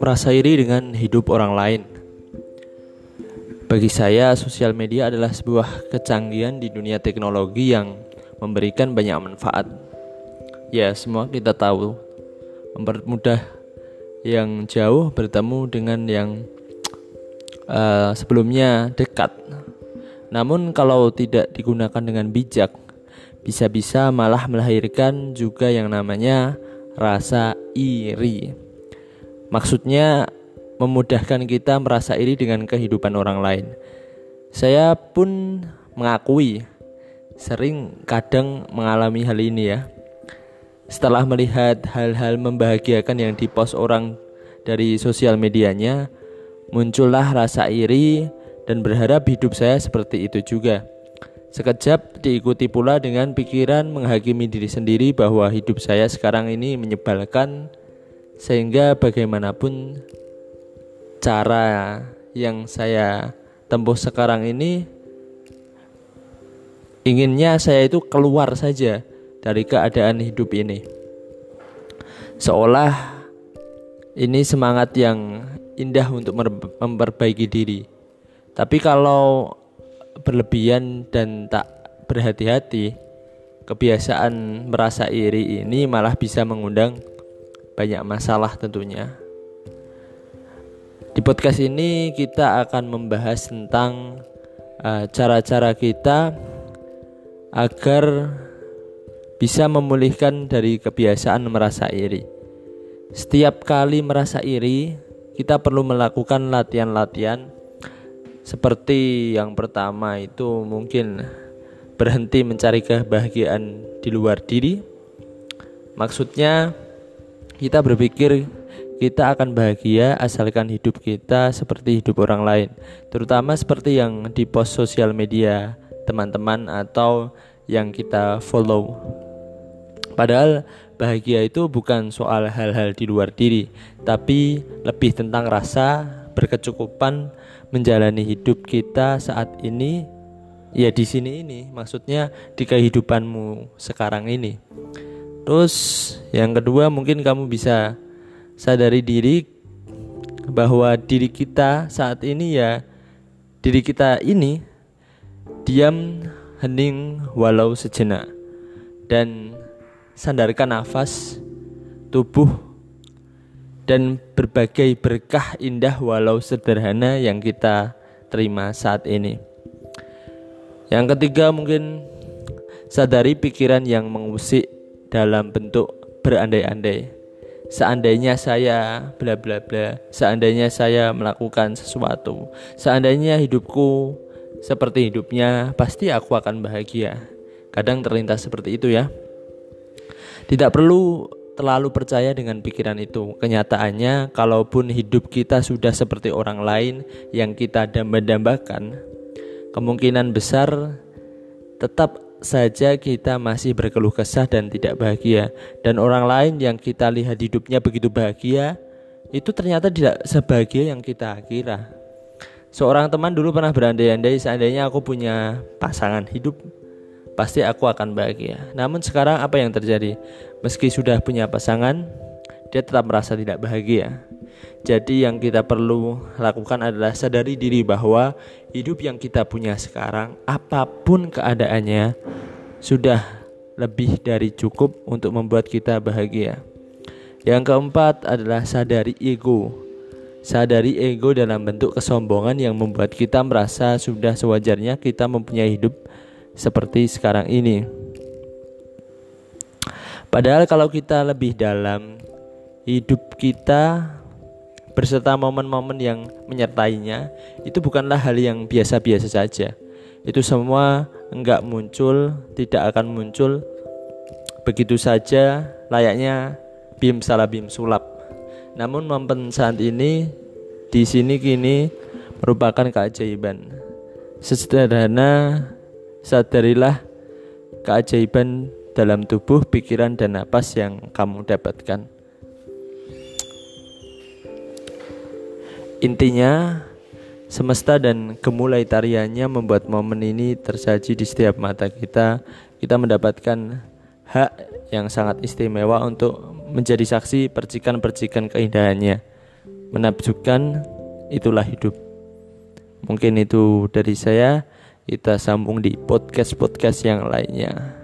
merasa iri dengan hidup orang lain. Bagi saya, sosial media adalah sebuah kecanggihan di dunia teknologi yang memberikan banyak manfaat. Ya, semua kita tahu, mempermudah yang jauh bertemu dengan yang uh, sebelumnya dekat. Namun, kalau tidak digunakan dengan bijak, bisa-bisa malah melahirkan juga yang namanya rasa iri. Maksudnya memudahkan kita merasa iri dengan kehidupan orang lain. Saya pun mengakui sering kadang mengalami hal ini ya. Setelah melihat hal-hal membahagiakan yang dipost orang dari sosial medianya, muncullah rasa iri dan berharap hidup saya seperti itu juga. Sekejap diikuti pula dengan pikiran menghakimi diri sendiri bahwa hidup saya sekarang ini menyebalkan sehingga bagaimanapun cara yang saya tempuh sekarang ini inginnya saya itu keluar saja dari keadaan hidup ini. Seolah ini semangat yang indah untuk memperbaiki diri. Tapi kalau berlebihan dan tak berhati-hati, kebiasaan merasa iri ini malah bisa mengundang banyak masalah tentunya. Di podcast ini kita akan membahas tentang uh, cara-cara uh, kita agar bisa memulihkan dari kebiasaan merasa iri. Setiap kali merasa iri, kita perlu melakukan latihan-latihan seperti yang pertama itu mungkin berhenti mencari kebahagiaan di luar diri. Maksudnya kita berpikir kita akan bahagia asalkan hidup kita seperti hidup orang lain, terutama seperti yang di post sosial media teman-teman atau yang kita follow. Padahal bahagia itu bukan soal hal-hal di luar diri, tapi lebih tentang rasa berkecukupan menjalani hidup kita saat ini ya di sini ini maksudnya di kehidupanmu sekarang ini. Terus yang kedua mungkin kamu bisa sadari diri bahwa diri kita saat ini ya diri kita ini diam hening walau sejenak. Dan sandarkan nafas tubuh dan berbagai berkah indah walau sederhana yang kita terima saat ini. Yang ketiga mungkin sadari pikiran yang mengusik dalam bentuk berandai-andai. Seandainya saya bla bla bla, seandainya saya melakukan sesuatu, seandainya hidupku seperti hidupnya, pasti aku akan bahagia. Kadang terlintas seperti itu ya. Tidak perlu terlalu percaya dengan pikiran itu. Kenyataannya, kalaupun hidup kita sudah seperti orang lain yang kita damba-dambakan, kemungkinan besar tetap saja kita masih berkeluh kesah dan tidak bahagia dan orang lain yang kita lihat hidupnya begitu bahagia itu ternyata tidak sebahagia yang kita kira. Seorang teman dulu pernah berandai-andai seandainya aku punya pasangan hidup pasti aku akan bahagia. Namun sekarang apa yang terjadi? Meski sudah punya pasangan, dia tetap merasa tidak bahagia. Jadi yang kita perlu lakukan adalah sadari diri bahwa hidup yang kita punya sekarang apa pun keadaannya sudah lebih dari cukup untuk membuat kita bahagia. Yang keempat adalah sadari ego. Sadari ego dalam bentuk kesombongan yang membuat kita merasa sudah sewajarnya kita mempunyai hidup seperti sekarang ini. Padahal kalau kita lebih dalam hidup kita berserta momen-momen yang menyertainya itu bukanlah hal yang biasa-biasa saja. Itu semua enggak muncul, tidak akan muncul begitu saja layaknya bim salah bim sulap. Namun momen saat ini di sini kini merupakan keajaiban. Sesederhana sadarilah keajaiban dalam tubuh, pikiran dan napas yang kamu dapatkan. Intinya, semesta dan kemulai tariannya membuat momen ini tersaji di setiap mata kita. Kita mendapatkan hak yang sangat istimewa untuk menjadi saksi percikan-percikan keindahannya. Menakjubkan itulah hidup. Mungkin itu dari saya. Kita sambung di podcast-podcast yang lainnya.